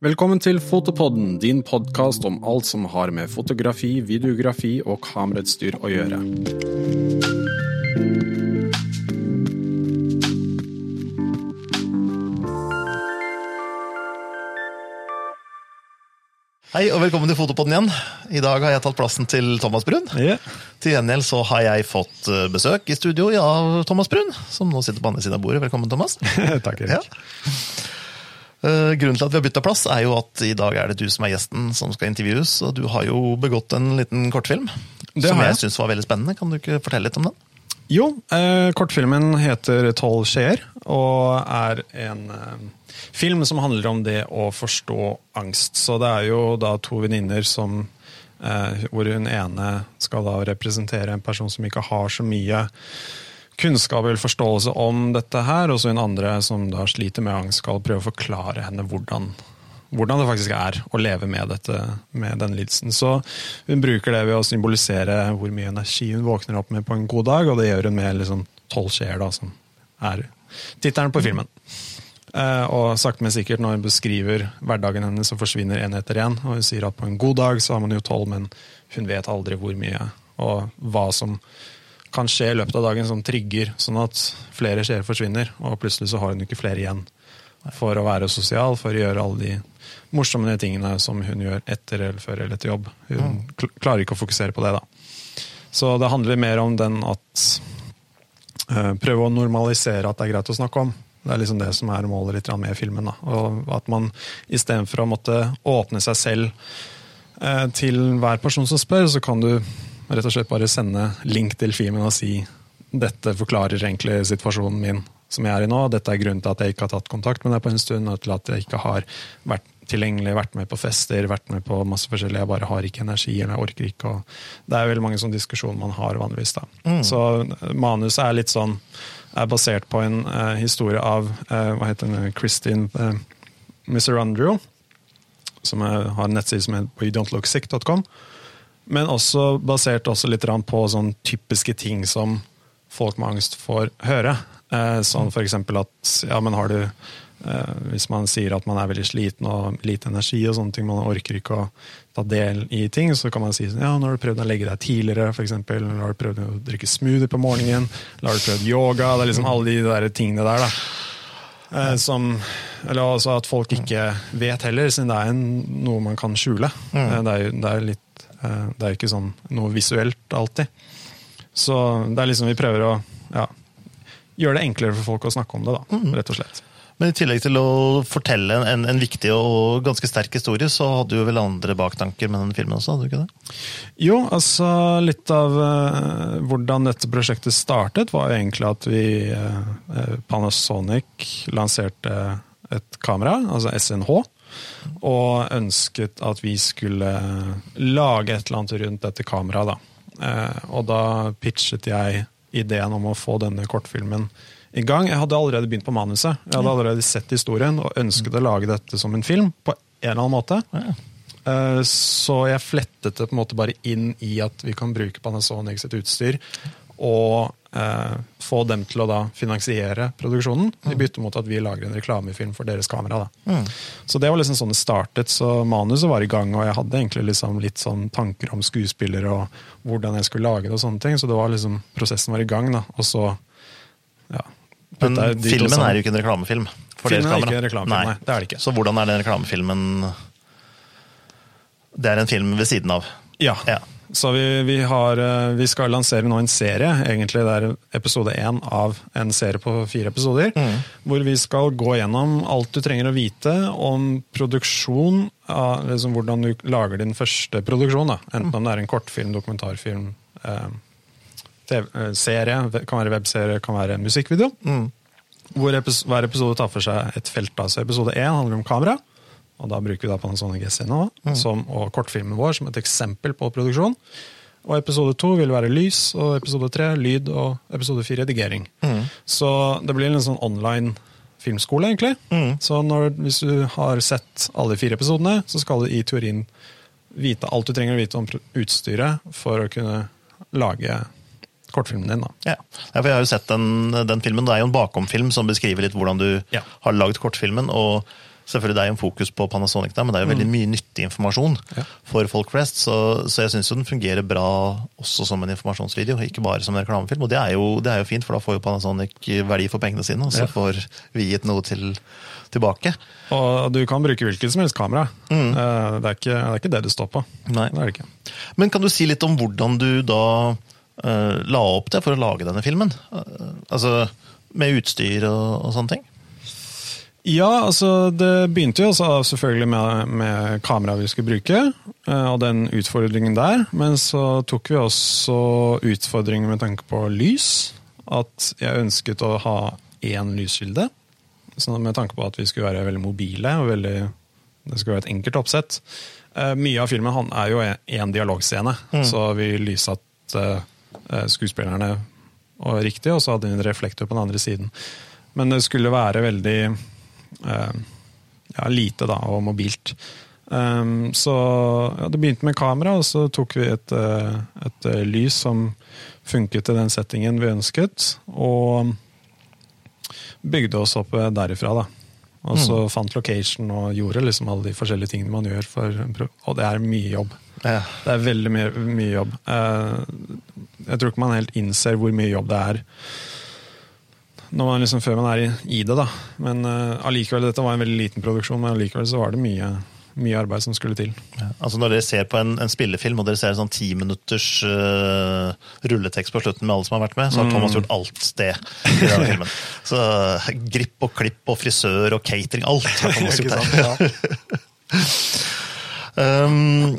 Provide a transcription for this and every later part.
Velkommen til Fotopodden, din podkast om alt som har med fotografi, videografi og kamerautstyr å gjøre. Hei og velkommen til Fotopodden igjen. I dag har jeg tatt plassen til Thomas Brun. Yeah. Til gjengjeld så har jeg fått eh, besøk i studio av Thomas Brun, som nå sitter på andre siden av bordet. Velkommen, Thomas. Takk, Ja. Eh, Grunnen til at vi har bytta plass, er jo at i dag er det du som er gjesten som skal intervjues. Og du har jo begått en liten kortfilm Det som jeg jeg. syns var veldig spennende. Kan du ikke fortelle litt om den? Jo, eh, kortfilmen heter Tolv skjeer, og er en eh, film som handler om det å forstå angst. Så det er jo da to venninner som eh, Hvor hun ene skal da representere en person som ikke har så mye kunnskap eller forståelse om dette her, og så hun andre som da sliter med angst, skal prøve å forklare henne hvordan, hvordan det faktisk er å leve med, dette, med denne lidelsen. Så hun bruker det ved å symbolisere hvor mye energi hun våkner opp med på en god dag, og det gjør hun med liksom tolv skjeer, da, som er tittelen på filmen. Eh, og sakte, men sikkert, når hun beskriver hverdagen hennes, så forsvinner en etter en. Og hun sier at på en god dag så har man jo tolv, men hun vet aldri hvor mye og hva som kan skje i løpet av dagen som trigger, sånn at flere skjeer forsvinner. Og plutselig så har hun ikke flere igjen for å være sosial, for å gjøre alle de morsomme tingene som hun gjør etter eller før eller etter jobb. Hun kl- klarer ikke å fokusere på det, da. Så det handler mer om den at eh, Prøve å normalisere at det er greit å snakke om. Det er liksom det som er målet litt med filmen. Da. Og at man istedenfor å måtte åpne seg selv eh, til hver person som spør, så kan du rett og slett bare sende link til filmen og si dette forklarer egentlig situasjonen min som jeg er i nå. Dette er grunnen til at jeg ikke har tatt kontakt med deg på en stund, og til at jeg ikke har vært tilgjengelig, vært med på fester, vært med på masse forskjellig. Jeg bare har ikke energi, eller jeg orker ikke. Og det er veldig mange sånne diskusjoner man har vanligvis. da. Så eh, manuset er litt sånn er basert på en uh, historie av uh, hva heter den, Kristin uh, Andrew som er, har en nettside som heter på wedontlook.sick.com. Men også basert også litt på sånn typiske ting som folk med angst får høre. Eh, sånn eksempel at ja, men har du eh, Hvis man sier at man er veldig sliten og lite energi og sånne ting, man orker ikke å ta del i ting, så kan man si sånn, ja, nå har du prøvd å legge deg tidligere, for eksempel, eller har du prøvd å drikke smoothie på morgenen, eller har du prøvd yoga, det er liksom alle de der tingene der, da. Eh, som, eller også at folk ikke vet heller, siden det er en, noe man kan skjule. Mm. det, er, det er litt Det er ikke sånn noe visuelt alltid. Så det er liksom vi prøver å ja, gjøre det enklere for folk å snakke om det, da, rett og slett. Men i tillegg til å fortelle en, en viktig og ganske sterk historie, så hadde du vel andre baktanker med den filmen også? hadde du ikke det? Jo, altså litt av uh, hvordan dette prosjektet startet, var jo egentlig at vi uh, Panasonic lanserte et kamera, altså SNH, og ønsket at vi skulle lage et eller annet rundt dette kameraet. Da. Eh, og da pitchet jeg ideen om å få denne kortfilmen i gang. Jeg hadde allerede begynt på manuset. Jeg hadde allerede sett historien og ønsket å lage dette som en film på en eller annen måte. Eh, Så jeg flettet det på en måte bare inn i at vi kan bruke Panasonic sitt utstyr og eh, få dem til å da finansiere produksjonen, i bytte mot at vi lager en reklamefilm for deres kamera. Da. Så det var liksom sånn det startet. Så manuset var i gang, og jeg hadde egentlig liksom litt sånn tanker om skuespillere og hvordan jeg skulle lage det. og sånne ting, Så det var liksom, prosessen var i gang. da, og så ja, Men filmen er jo ikke en reklamefilm. for Filmen deres er ikke en reklamefilm, nei, det er det ikke. Så hvordan er den reklamefilmen Det er en film ved siden av? Ja. Ja. Så vi, vi, har, eh, vi skal lansere nå en serie. Egentlig det er episode én av en serie på fire episoder. Hvor vi skal gå gjennom alt du trenger å vite om produksjon. Av, liksom hvordan du lager din første produksjon. Da. Enten om det er en kortfilm, dokumentarfilm, eh, eh, serie, kan være webserie, kan være musikkvideo. musikkvideo. Hvor episode, hver episode tar for seg et felt. Da. Så episode én handler om kamera. Og da bruker vi da Panasonic SNH som, og kortfilmen vår som et eksempel på produksjon. Og episode to vil være lys, og episode tre lyd, og episode fire redigering. Så det blir en sånn online filmskole, egentlig. Så når, hvis du har sett alle fire episodene, så skal du i teorien vite alt du trenger å vite om utstyret for å kunne lage kortfilmen din. da. Ja. ja, Jeg har jo sett den, den filmen. Det er jo en bakomfilm som beskriver litt hvordan du Ja. har lagd kortfilmen. og Selvfølgelig det er jo en fokus på Panasonic, der, men det er jo veldig mye nyttig informasjon Ja. for folk flest. Så, så jeg syns den fungerer bra også som en informasjonsvideo, ikke bare som en reklamefilm. Og det er, jo, det er jo fint, for da får jo Panasonic verdi for pengene sine, og så Ja. får vi gitt noe til, tilbake. Og du kan bruke hvilket som helst kamera. Mm. Eh, Det, er ikke, det er ikke det du står på. Nei. Det er det ikke. Men kan du si litt om hvordan du da uh, la opp det for å lage denne filmen? Uh, altså med utstyr og, og sånne ting? Ja, altså det begynte jo selvfølgelig med, med kameraet vi skulle bruke, eh, og den utfordringen der. Men så tok vi også utfordringer med tanke på lys. At jeg ønsket å ha én lyskilde. Med tanke på at vi skulle være veldig mobile og veldig, det skulle være et enkelt oppsett. Eh, Mye av filmen han er jo én dialogscene, så vi lyssatte eh, skuespillerne og riktig, og så hadde vi en reflektor på den andre siden. Men det skulle være veldig ja, lite da, og mobilt. Um, så ja, det begynte med kamera, og så tok vi et, eh, et eh, lys som funket til den settingen vi ønsket, og bygde oss opp eh, derifra. da. Og så fant location og gjorde liksom alle de forskjellige tingene man gjør. For, og det er mye jobb. Ja. Det er veldig mye, mye jobb. Uh, jeg tror ikke man helt innser hvor mye jobb det er man liksom, før man er i, i det. da. Men eh, allikevel, dette var en veldig liten produksjon, men allikevel så var det mye, mye arbeid som skulle til. Ja, Altså Når dere ser på en, en spillefilm og dere ser en sånn ti minutters uh, rulletekst på slutten med alle som har vært med, så har Thomas gjort alt det i denne filmen. Så uh, gripp og klipp og frisør og catering, alt har Thomas gjort der. Um,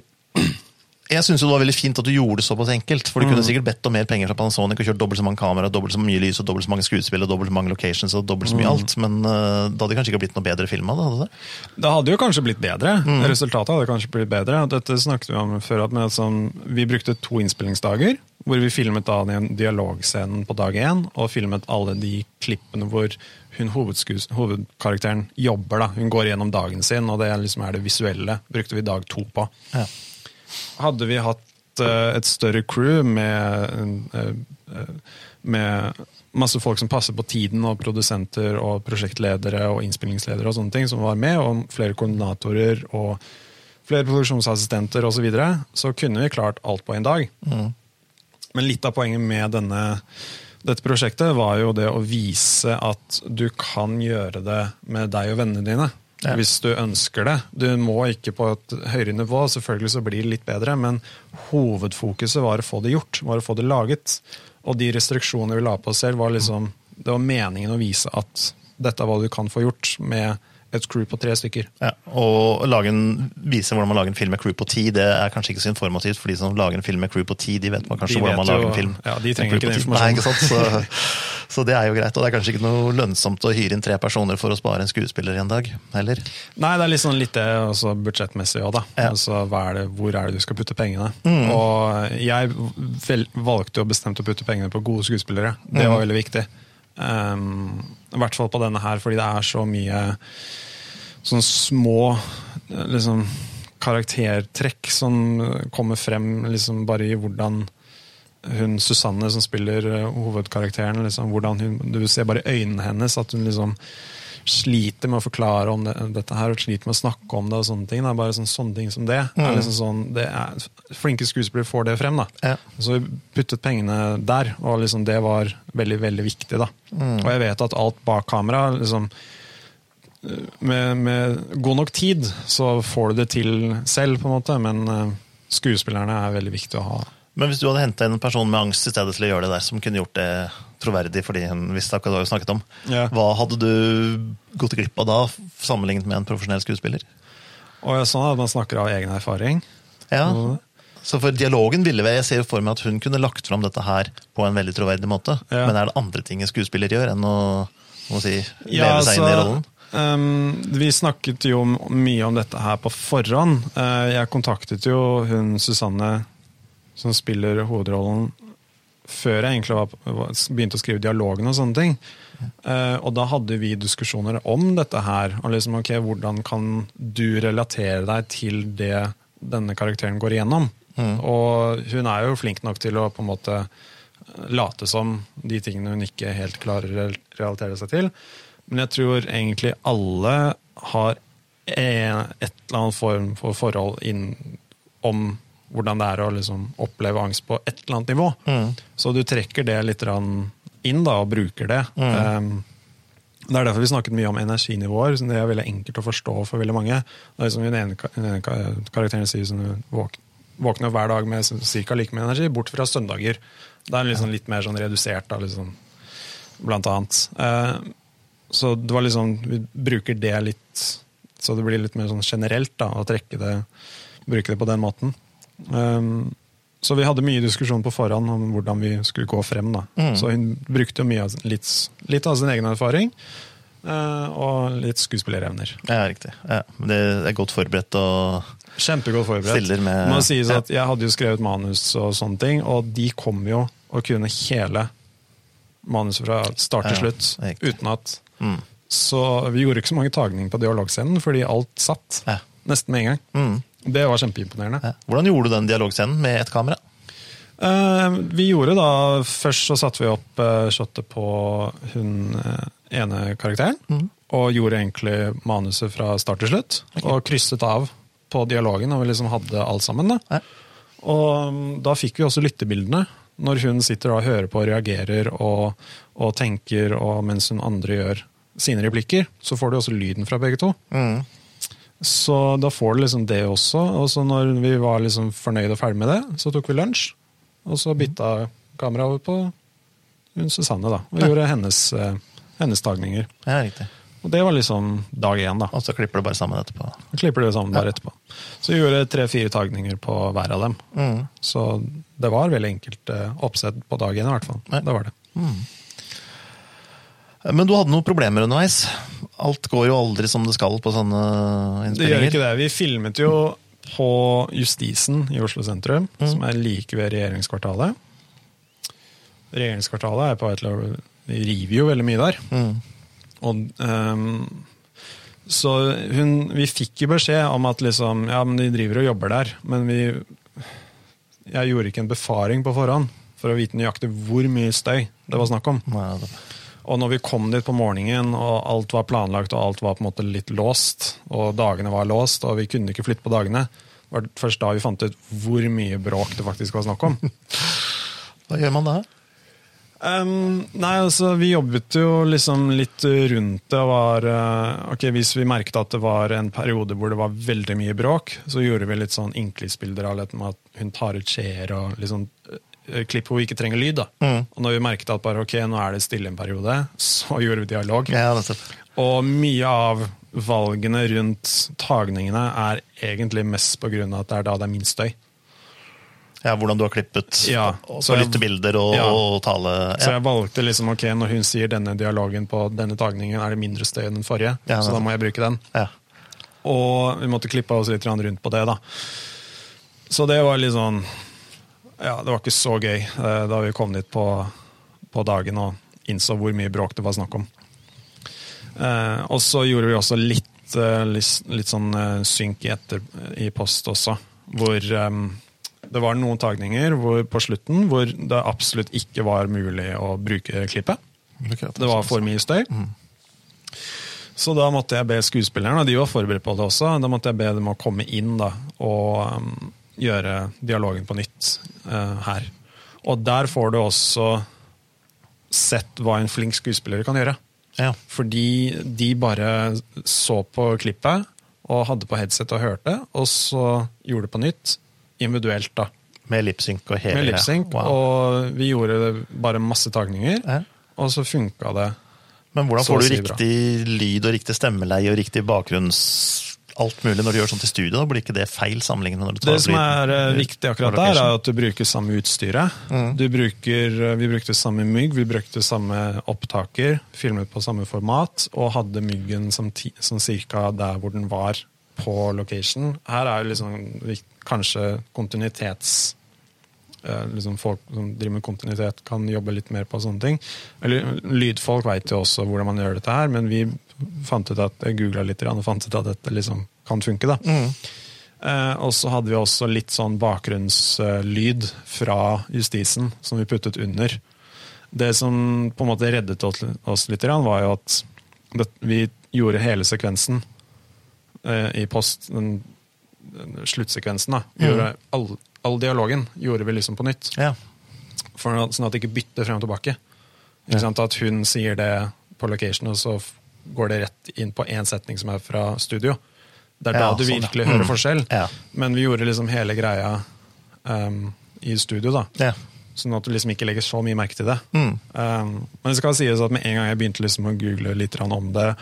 jeg syns det var veldig fint at du gjorde det såpass enkelt. For du kunne sikkert bedt om mer penger fra Panasonic og kjørt dobbelt så mange kamera, dobbelt så mye lys og dobbelt så mange skuespill og dobbelt så mange locations og dobbelt så mye alt. Men uh, det hadde kanskje ikke blitt noe bedre film av det? hadde det? Det hadde jo kanskje blitt bedre. Resultatet hadde kanskje blitt bedre. Dette snakket vi om før. At med, sånn, vi brukte to innspillingsdager, hvor vi filmet da den dialogscenen på dag én, og filmet alle de klippene hvor hun hovedkarakteren jobber. da. Hun går gjennom dagen sin, og det liksom er det visuelle. brukte vi dag to på. Ja. Hadde vi hatt eh, et større crew med, eh, eh, med masse folk som passer på tiden, og produsenter og prosjektledere og innspillingsledere og sånne ting, som var med, og flere koordinatorer og flere produksjonsassistenter osv., så, videre, så kunne vi klart alt på en dag. Men litt av poenget med denne, dette prosjektet var jo det å vise at du kan gjøre det med deg og vennene dine. Ja. Hvis du ønsker det. Du må ikke på et høyere nivå, selvfølgelig så blir det litt bedre, men hovedfokuset var å få det gjort, var å få det laget. Og de restriksjonene vi la på oss selv, var liksom Det var meningen å vise at dette er hva du kan få gjort med et crew på tre stykker. Ja, og en, vise hvordan man lager en film med crew på ti, det er kanskje ikke så informativt, for de som lager en film med crew på ti, de vet man kanskje De hvordan man lager jo- en film. ja, de trenger ikke den 10. Nei? Så, så det er jo greit, og det er kanskje ikke noe lønnsomt å hyre inn tre personer for å spare en skuespiller i en dag, heller. Nei, det er litt sånn litt det også budsjettmessig òg, da. Ja. Mm. Altså, er det, hvor er det du skal putte pengene? Og jeg valgte jo bestemt å putte pengene på gode skuespillere. Det Mm. var veldig viktig. Um, I hvert fall på denne her, fordi det er så mye sånne små eh, liksom, karaktertrekk som kommer frem liksom bare i hvordan hun Susanne som spiller eh, hovedkarakteren, liksom, hvordan hun, du ser bare i øynene hennes at hun liksom sliter med å forklare om det, dette her, og sliter med å snakke om det. og sånne ting. Det er bare sånn, sånne ting som det. er liksom sånn, det er, Flinke skuespillere får det frem. da. Ja. Så vi puttet pengene der, og liksom det var veldig veldig viktig. da. Og jeg vet at alt bak kamera liksom, med, med god nok tid så får du det til selv, på en måte, men eh, skuespillerne er veldig viktig å ha. Men hvis du hadde henta en person med angst i stedet til å gjøre det der, som kunne gjort det troverdig fordi hun visste akkurat hva hun snakket om, Ja. hva hadde du gått glipp av da, sammenlignet med en profesjonell skuespiller? Og sånn at man snakker av egen erfaring. Ja, så for dialogen ville jeg, jeg ser jo for meg at hun kunne lagt fram dette her på en veldig troverdig måte. Ja. Men er det andre ting en skuespiller gjør enn å, å si, leve Ja, seg inn i rollen? Um, vi snakket jo mye om dette her på forhånd. Uh, jeg kontaktet jo hun Susanne som spiller hovedrollen før jeg egentlig var, begynte å skrive dialogen og sånne ting. Uh, og da hadde vi diskusjoner om dette her. Og liksom, ok, Hvordan kan du relatere deg til det denne karakteren går igjennom? Og hun er jo flink nok til å på en måte late som de tingene hun ikke helt klarer å relatere seg til. Men jeg tror egentlig alle har et eller annet form for forhold inn, om hvordan det er å liksom oppleve angst på et eller annet nivå. Mm. Så du trekker det litt inn da, og bruker det. Um, det er derfor vi snakket mye om energinivåer. Det er veldig enkelt å forstå for veldig mange. Det er liksom Den ene, ene karakteren sier sånn våk, våkner hver dag med ca. like mye energi, bort fra søndager. Det er liksom litt mer sånn redusert, da, liksom, blant annet. Uh, så det var liksom, vi bruker det litt så det blir litt mer sånn generelt da, å trekke det, bruke det på den måten. Um, så vi hadde mye diskusjon på forhånd om hvordan vi skulle gå frem. da. Mm. Så hun brukte mye litt, litt av sin egen erfaring. eh, og litt skuespillerevner. Ja, riktig. Ja, det er godt forberedt og Kjempegodt forberedt. Med- må sies ja. at Jeg hadde jo skrevet manus og sånne ting, og de kom jo og kunne hele manuset fra start til Ja, slutt. riktig. uten at mm. Så vi gjorde ikke så mange tagninger på dialogscenen, fordi alt satt. Ja. Nesten med en gang. Mm. Det var kjempeimponerende. Hvordan gjorde du den dialogscenen med ett kamera? Eh, vi gjorde da Først så satte vi opp uh, shotet på hun eh, ene karakteren. Mm. Og gjorde egentlig manuset fra start til slutt. Og krysset av på dialogen, og vi liksom hadde alt sammen. da. Ja. Og um, da fikk vi også lyttebildene. Når hun sitter og hører på og reagerer og, og tenker, og mens hun andre gjør sine replikker, så får du også lyden fra begge to. Mm. Så da får du liksom det også. Og så når vi var liksom fornøyd og ferdig med det, så tok vi lunsj. Og så bytta kameraet over på hun Susanne, da. Og gjorde hennes, eh, hennes tagninger. Ja, riktig. Og det var liksom dag én, da. Og så klipper du bare sammen etterpå. Så klipper det sammen bare etterpå. Så vi gjorde tre-fire tagninger på hver av dem. Mm. Så det var veldig enkelt eh, oppsett på dag én, i hvert fall. Ja. Det var det. Men du hadde noen problemer underveis. Alt går jo aldri som det skal på sånne Det gjør ikke det. Vi filmet jo på Justisen i Oslo sentrum, Mm. som er like ved regjeringskvartalet. Regjeringskvartalet er på vei til å Vi river jo veldig mye der. Mm. Og, um, så hun, vi fikk jo beskjed om at liksom, ja, men de driver og jobber der, men vi Jeg gjorde ikke en befaring på forhånd for å vite nøyaktig hvor mye støy det var snakk om. Nei, det- Og når vi kom dit på morgenen, og alt var planlagt, og alt var på en måte litt låst, og dagene var låst, og vi kunne ikke flytte på dagene, det var først da vi fant ut hvor mye bråk det faktisk var snakk om. Hva gjør man da? Um, nei, altså, vi jobbet jo liksom litt rundt det. var, uh, ok, Hvis vi merket at det var en periode hvor det var veldig mye bråk, så gjorde vi litt sånn innklippsbilder av at hun tar ut skjeer og eh, klipp hvor vi ikke trenger lyd. da. Mm. Og når vi merket at bare ok, nå er det stille en periode, så gjorde vi dialog. Ja. Og mye av valgene rundt tagningene er egentlig mest av at det er da det er minst støy. Ja, hvordan du har klippet Ja, og på så lyttebilder og, Ja. og tale. Så jeg valgte liksom, ok, når hun sier denne dialogen på denne tagningen, er det mindre støy enn den forrige, Ja, så da må jeg bruke den. Ja. Og vi måtte klippe oss litt rundt på det, da. Så det var litt sånn Ja, det var ikke så gøy eh, da vi kom dit på, på dagen og innså hvor mye bråk det var snakk om. Eh, og så gjorde vi også litt, eh, litt, litt sånn synk i, etter, i post også, hvor det var noen tagninger hvor, på slutten hvor det absolutt ikke var mulig å bruke klippet. Det var for mye støy. Så da måtte jeg be skuespillerne, og de var forberedt på det også, da måtte jeg be dem å komme inn da, og um, gjøre dialogen på nytt eh, her. Og der får du også sett hva en flink skuespiller kan gjøre. Ja. Fordi de bare så på klippet og hadde på headset og hørte, og så gjorde det på nytt, individuelt da, Med lipsync og hele med lipsync. Wow. Og vi gjorde bare masse tagninger, Ja. og så funka det. Men hvordan får du riktig bra. lyd og riktig stemmeleie og riktig bakgrunns... Alt mulig når du gjør sånt i studio? Da blir ikke det feil sammenlignet når du tar Det som er eh, viktig akkurat der, er at du bruker samme utstyret. Mm. Du bruker, eh, vi brukte samme mygg, vi brukte samme opptaker, filmet på samme format, og hadde myggen som, ti, som cirka der hvor den var på location. Her er jo liksom kanskje kontinuitets... eh, Liksom folk som driver med kontinuitet, kan jobbe litt mer på sånne ting. Eller Lydfolk vet jo også hvordan man gjør dette her, men vi fant ut at, jeg googla litt og fant ut at dette liksom kan funke. da. Mm. Eh, og så hadde vi også litt sånn bakgrunnslyd fra justisen som vi puttet under. Det som på en måte reddet oss- litt, var jo at det, vi gjorde hele sekvensen eh, i post, den, den sluttsekvensen, da, Mm. gjorde all, all dialogen gjorde vi liksom på nytt. Ja. For, sånn at det ikke bytter frem og tilbake. Sant? At hun sier det på location, og så går det rett inn på én setning som er fra studio. Det er Ja, da du sånn, ja. virkelig Mm. hører forskjell. Ja. Men vi gjorde liksom hele greia um, i studio, da. Ja. Sånn at du liksom ikke legger så mye merke til det. Mm. Um, men det skal sies at med en gang jeg begynte liksom å google litt om det,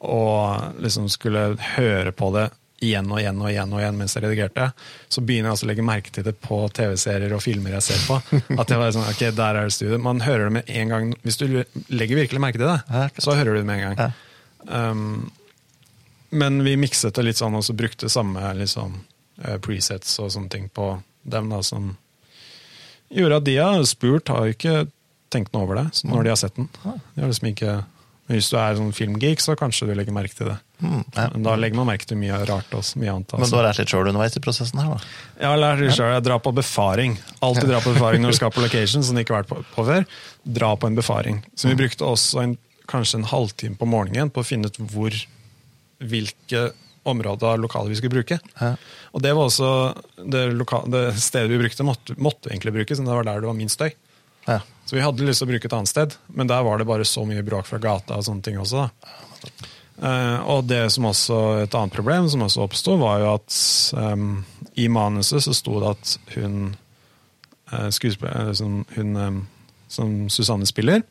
og liksom skulle høre på det igjen og igjen og igjen og igjen mens jeg redigerte, så begynner jeg å legge merke til det på TV-serier og filmer jeg ser på. At det var sånn, ok, der er det studiet. Man hører det med en gang. Hvis du legger virkelig merke til det, så hører du det med en gang. Um, men vi mikset det litt sånn, og så brukte samme liksom, eh, presets og sånne ting på dem, da, som gjorde at de har spurt, har jo ikke tenkt noe over det når de har sett den. De har liksom ikke, men hvis du er sånn filmgeek, så kanskje du legger merke til det. Mm, ja. Da legger man merke til mye rart og mye annet. Men du Altså. har lært litt sjøl underveis i prosessen her, da? Jeg har lært det selv, jeg drar på befaring. Alltid dra på befaring når du skal på location, som du ikke har vært på, på før. Dra på en befaring. Så vi brukte også en, kanskje en halvtime på morgenen på å finne ut hvor, hvilke områder av lokalet vi skulle bruke. Ja. Og det var også det, loka- det stedet vi brukte, måtte, måtte egentlig bruke, så det var der det var minst støy. Ja. Så vi hadde lyst til å bruke et annet sted, men der var det bare så mye bråk fra gata og sånne ting også. da. Eh, og det som også, et annet problem som også oppsto, var jo at um, i manuset så sto det at hun uh, som, hun som Susanne spiller,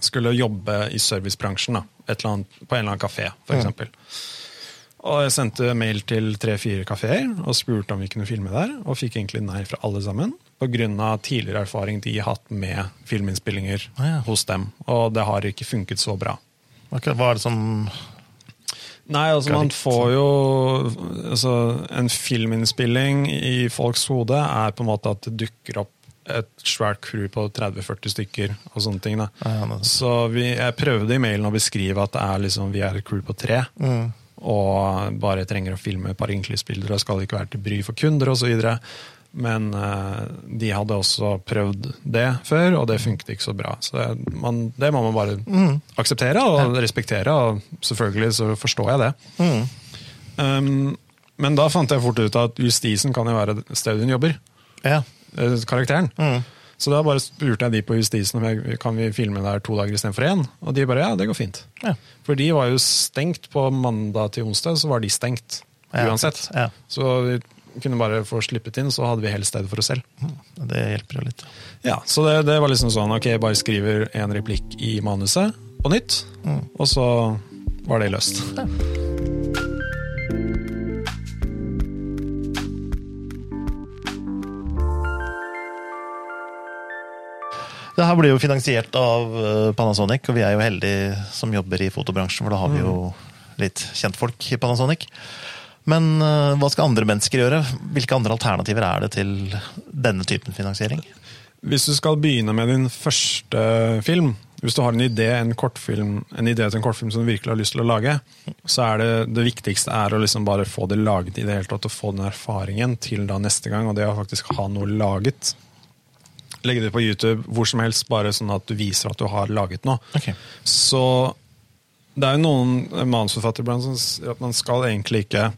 skulle jobbe i servicebransjen. da, et eller annet, På en eller annen kafé, f.eks. Og jeg sendte mail til tre-fire kafeer og spurte om vi kunne filme der, og fikk egentlig nei fra alle sammen. Pga. tidligere erfaring de har hatt med filminnspillinger Ah, ja. hos dem. Og det har ikke funket så bra. Ok, Hva er det som Nei, altså man får jo altså, En filminnspilling i folks hode er på en måte at det dukker opp et svært crew på 30-40 stykker og sånne ting. Da. Ja. Så vi, jeg prøvde i mailen å beskrive at det er liksom, vi er et crew på tre. Mm. Og bare trenger å filme et par innklipsbilder og skal ikke være til bry for kunder osv. Men eh, de hadde også prøvd det før, og det funket ikke så bra. Så man, det må man bare Mm. akseptere og respektere, og selvfølgelig så forstår jeg det. Mm. Um, men da fant jeg fort ut at justisen kan jo være stedet hun jobber. Ja. eh, Karakteren. Mm. Så da bare spurte jeg de på justisen om jeg, kan vi filme der to dager istedenfor én. Og de bare ja, det går fint. Ja. For de var jo stengt på mandag til onsdag, så var de stengt Ja, uansett. ja. Så kunne bare få slippet inn, så hadde vi hele stedet for oss selv. Det hjelper jo litt. Ja, Så det, det var liksom sånn, ok, jeg bare skriver en replikk i manuset på nytt, Mm. og så var det løst. Det her blir jo finansiert av eh, Panasonic, og vi er jo heldige som jobber i fotobransjen, for da har vi jo litt kjentfolk i Panasonic. Men eh, hva skal andre mennesker gjøre? Hvilke andre alternativer er det til denne typen finansiering? Hvis du skal begynne med din første film, hvis du har en idé, en, kortfilm, en idé til en kortfilm som du virkelig har lyst til å lage, så er det det viktigste er å liksom bare få det laget i det hele tatt, og få den erfaringen til da neste gang, og det å faktisk ha noe laget. Legge det på YouTube hvor som helst, bare sånn at du viser at du har laget noe. Okay. Så det er jo noen manusforfattere blant som sier at man skal egentlig ikke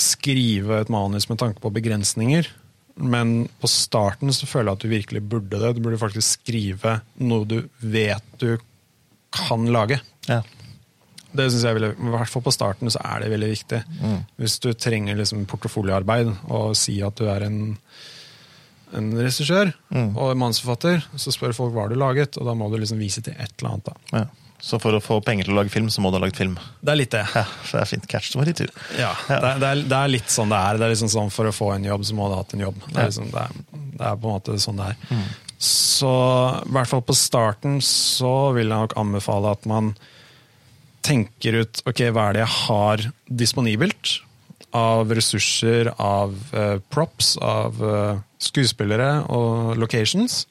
skrive et manus med tanke på begrensninger. Men på starten så føler jeg at du virkelig burde det. Du burde faktisk skrive noe du vet du kan lage. Ja. Det synes jeg veldig, I hvert fall på starten så er det veldig viktig. Hvis du trenger liksom portefolioarbeid og si at du er en, en regissør og en manusforfatter, så spør folk hva har du laget, og da må du liksom vise til et eller annet. da. ja. Så for å få penger til å lage film, så må du ha lagd film. Det er litt det. Ja, så det er fint catch 22. Ja, Ja. Det, er, det, er, det er litt sånn det er. Det er liksom sånn For å få en jobb, så må du ha hatt en jobb. Det er, liksom, det er, det er på en måte sånn det er. Så i hvert fall på starten så vil jeg nok anbefale at man tenker ut ok, hva er det jeg har disponibelt av ressurser, av uh, props, av uh, skuespillere og locations,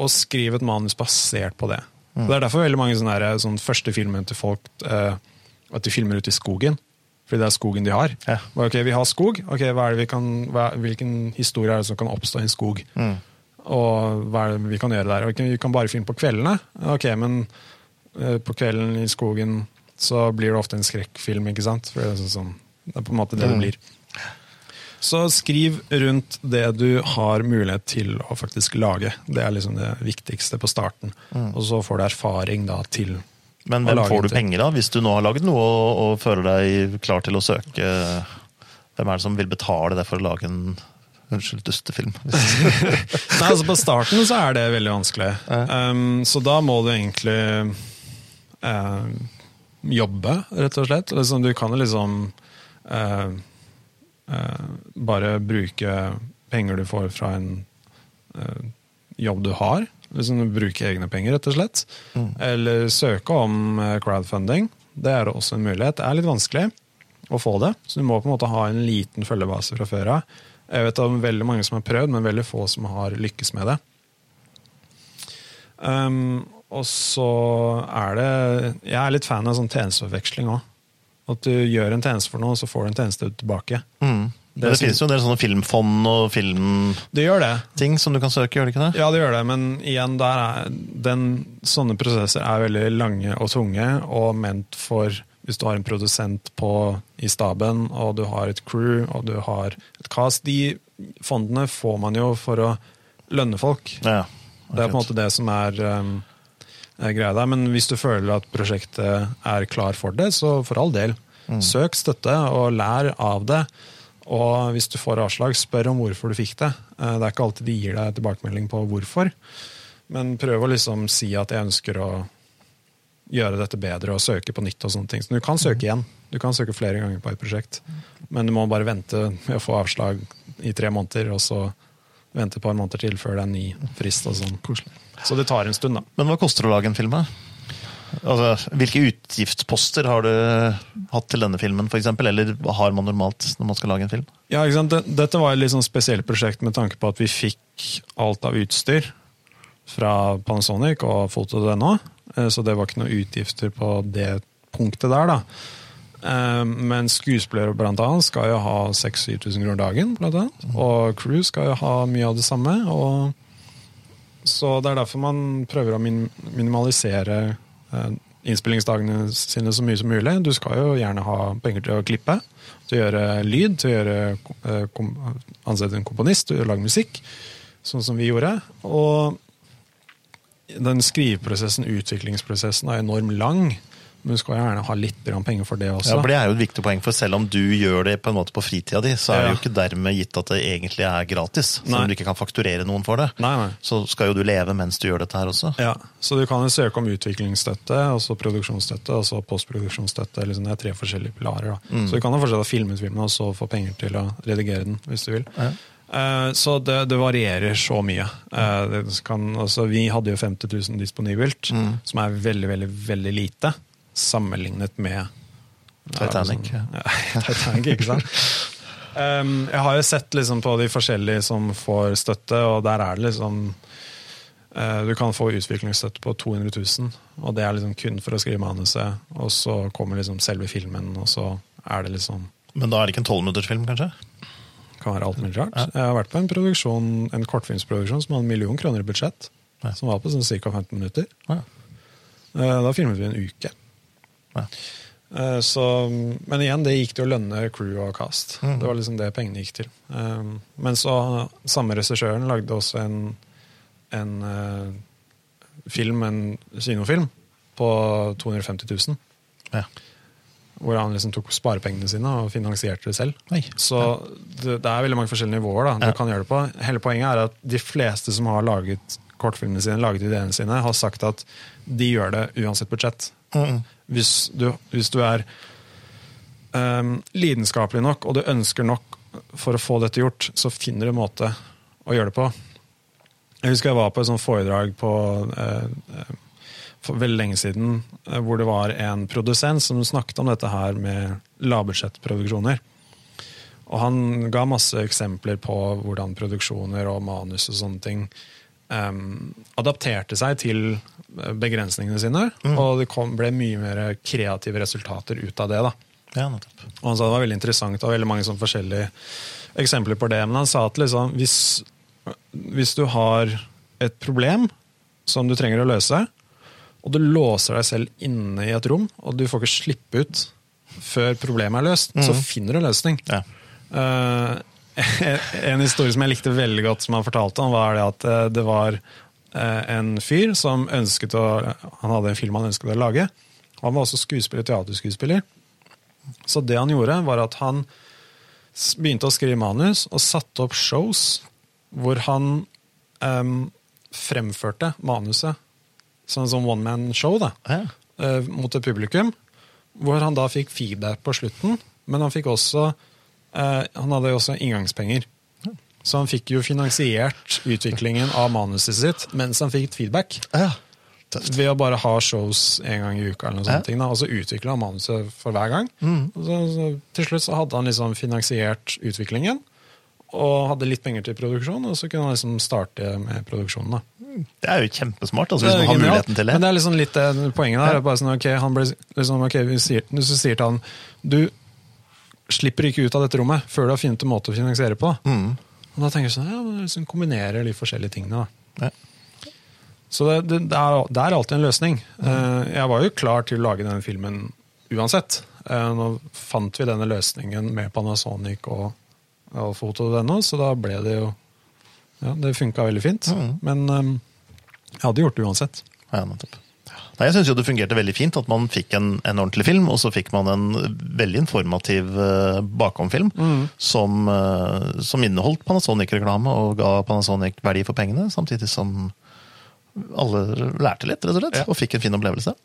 og skriv et manus basert på det. Det er derfor veldig mange sånne, her, sånne første filmen til folk uh, at de filmer ute i skogen. Fordi det er skogen de har. Ja. Ok, Vi har skog. ok, er det kan, hva, Hvilken historie er det som kan oppstå i en skog? Og hva er det vi kan gjøre der? Okay, vi kan bare filme på kveldene. Ok, men uh, på kvelden i skogen så blir det ofte en skrekkfilm, ikke sant? For det er, sånn, sånn, det er på en måte det det Mm. blir. Så skriv rundt det du har mulighet til å faktisk lage. Det er liksom det viktigste på starten. Og så får du erfaring da til Men hvem får du penger av, hvis du nå har laget noe og, og føler deg klar til å søke? Hvem er det som vil betale det for å lage en Unnskyld, dustefilm. Nei, altså På starten så er det veldig vanskelig. Um, så da må du egentlig um, jobbe, rett og slett. Liksom, du kan jo liksom eh, bare bruke penger du får fra en eh, jobb du har. Liksom Bruke egne penger, rett og slett. Eller søke om eh, crowdfunding. Det er også en mulighet. Det er litt vanskelig å få det, så du må på en måte ha en liten følgebase fra før av. Jeg vet om veldig mange som har prøvd, men veldig få som har lykkes med det. Um, og så er det Jeg er litt fan av sånn tjenesteforveksling òg. At du gjør en tjeneste for noe, så får du en tjeneste tilbake. Mm. Det, det det finnes jo en del sånne filmfond og filmting som du kan søke, gjør det ikke det? Ja, det gjør det, men igjen, er den, sånne prosesser er veldig lange og tunge, og ment for hvis du har en produsent på, i staben, og du har et crew, og du har et cast. De fondene får man jo for å lønne folk. Ja, Det er på en måte det som er, um, greia der. Men hvis du føler at prosjektet er klar for det, så for all del. Søk støtte, og lær av det. Og hvis du får avslag, spør om hvorfor du fikk det. Eh, Det er ikke alltid de gir deg tilbakemelding på hvorfor. Men prøv å liksom si at jeg ønsker å gjøre dette bedre og søke på nytt. og sånne ting. Så du kan søke igjen. Du kan søke flere ganger på et prosjekt. Men du må bare vente med å få avslag i tre måneder, og så vente et par måneder til før det er ny frist. og sånn. Så det tar en stund, da. Men hva koster det å lage en film? her? Altså, hvilke utgiftsposter har du hatt til denne filmen, for eksempel? Eller har man normalt når man skal lage en film? Ja, ikke sant? Dette var et litt sånn spesielt prosjekt med tanke på at vi fikk alt av utstyr fra Panasonic og Foto.no, eh, så det var ikke noen utgifter på det punktet der. da. Eh, Men skuespillere blant annet skal jo ha 6000-7000 kroner dagen, blant annet. Og crew skal jo ha mye av det samme. Så det er derfor man prøver å minimalisere eh, innspillingsdagene sine så mye som mulig. Du skal jo gjerne ha penger til å klippe, til å gjøre lyd, til å gjøre, eh, kom, ansette en komponist, til å lage musikk, sånn som vi gjorde. Og den skriveprosessen, utviklingsprosessen, er enormt lang. Men du skal gjerne ha litt penger for det også. Ja, for Det er jo et viktig poeng, for selv om du gjør det på en måte på fritida di, så er det jo ikke dermed gitt at det egentlig er gratis. Selv om du ikke kan fakturere noen for det. Nei, nei. Så skal jo du leve mens du gjør dette her også. Ja, Så du kan jo søke om utviklingsstøtte, og så produksjonsstøtte og så postproduksjonsstøtte. Liksom det er tre forskjellige pilarer. Da. Så du kan jo fortsatt ha filmet filmen og så få penger til å redigere den, hvis du vil. Ja. Eh, Så det, det varierer så mye. Eh, Det kan, altså, vi hadde jo 50 000 disponibelt, som er veldig, veldig, veldig lite sammenlignet med Titanic, Ja, ja, Titanic, ikke sant? Um, jeg har jo sett liksom på de forskjellige som får støtte, og der er det liksom eh, Du kan få utviklingsstøtte på 200 000, og det er liksom kun for å skrive manuset. Og så kommer liksom selve filmen, og så er det liksom Men da er det ikke en tolvminuttersfilm, kanskje? kan være alt mulig rart. Jeg har vært på en produksjon, en kortfilmsproduksjon som hadde en million kroner i budsjett. Ja. Som var på sånn ca. 15 minutter. Ja. Eh, Da filmet vi en uke. Ja. Eh, Så, men igjen, det gikk til å lønne crew og cast. Mm. Det var liksom det pengene gikk til. Eh, Men så, samme regissøren lagde også en, en eh, film, en kinofilm, på 250 000. Ja. Hvor han liksom tok sparepengene sine og finansierte det selv. Oi. Så det, det er veldig mange forskjellige nivåer da, du Ja. kan gjøre det på. Hele poenget er at de fleste som har laget kortfilmene sine, laget ideene sine, har sagt at de gjør det uansett budsjett. Mm. Hvis du, hvis du er um, lidenskapelig nok, og du ønsker nok for å få dette gjort, så finner du en måte å gjøre det på. Jeg husker jeg var på et sånt foredrag på, eh, eh, for veldig lenge siden, eh, hvor det var en produsent som snakket om dette her med lavbudsjettproduksjoner. Og han ga masse eksempler på hvordan produksjoner og manus og sånne ting em, adapterte seg til eh, begrensningene sine, og det kom, ble mye mer kreative resultater ut av det. da. Ja. Og han sa det var veldig interessant og veldig mange sånn forskjellige eksempler på det. Men han sa at liksom, hvis, hvis du har et problem som du trenger å løse, og du låser deg selv inne i et rom, og du får ikke slippe ut før problemet er løst, så finner du en løsning. Ja. Eh, en historie som jeg likte veldig godt, som han fortalte om, var det at eh, det var eh, en fyr som ønsket å Han hadde en film han ønsket å lage. Han var også skuespiller, teaterskuespiller. Så det han gjorde, var at han begynte å skrive manus og satte opp shows hvor han um, fremførte manuset som en sånn one man-show da, Ja. eh, mot et publikum. Hvor han da fikk feedback på slutten, men han fikk også Han hadde jo også inngangspenger. Så han fikk jo finansiert utviklingen av manuset sitt mens han fikk feedback. Ja. Tøft. Ved å bare ha shows en gang i uka, eller noe Ja. sånt, da, og så utvikla han manuset for hver gang. Mm. så, så, til slutt så hadde han liksom finansiert utviklingen, og hadde litt penger til produksjon, og så kunne han liksom starte med produksjonen. da. Det er jo kjempesmart, altså, hvis man har genialt. muligheten til det. Men det er liksom litt det poenget der. er sånn, ble, liksom, sier, Hvis du sier til han du slipper ikke ut av dette rommet før du har funnet en måte å finansiere på. Mm. Og da tenker jeg sånn, ja, liksom kombinerer de forskjellige tingene. Ja. Så det, det, det, er, det er alltid en løsning. Mm. Eh, Jeg var jo klar til å lage denne filmen uansett. Eh, Nå fant vi denne løsningen med Panasonic og, og foto.no, så da ble det jo Ja, det funka veldig fint. Mm. Men eh, jeg hadde gjort det uansett. Ja, nettopp. Nei, jeg syns jo det fungerte veldig fint at man fikk en, en ordentlig film, og så fikk man en veldig informativ uh, bakomfilm som, uh, som inneholdt Panasonic-reklame og ga Panasonic verdi for pengene, samtidig som alle lærte litt, rett og slett, Ja. og fikk en fin opplevelse.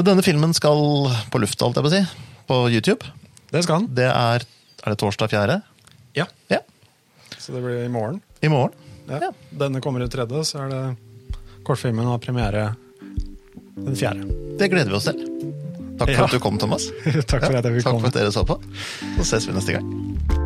Denne filmen skal på lufta, alt jeg på si, på YouTube. Det skal han. Det er Er det torsdag 4.? Ja. Ja. Så det blir i morgen. I morgen. Ja. Ja. Denne kommer ut tredje, så er det kortfilmen har premiere den fjerde. Det gleder vi oss til. Takk for Ja. at du kom, Thomas. Takk for at jeg fikk Takk komme. for at dere så på. Så ses vi neste gang.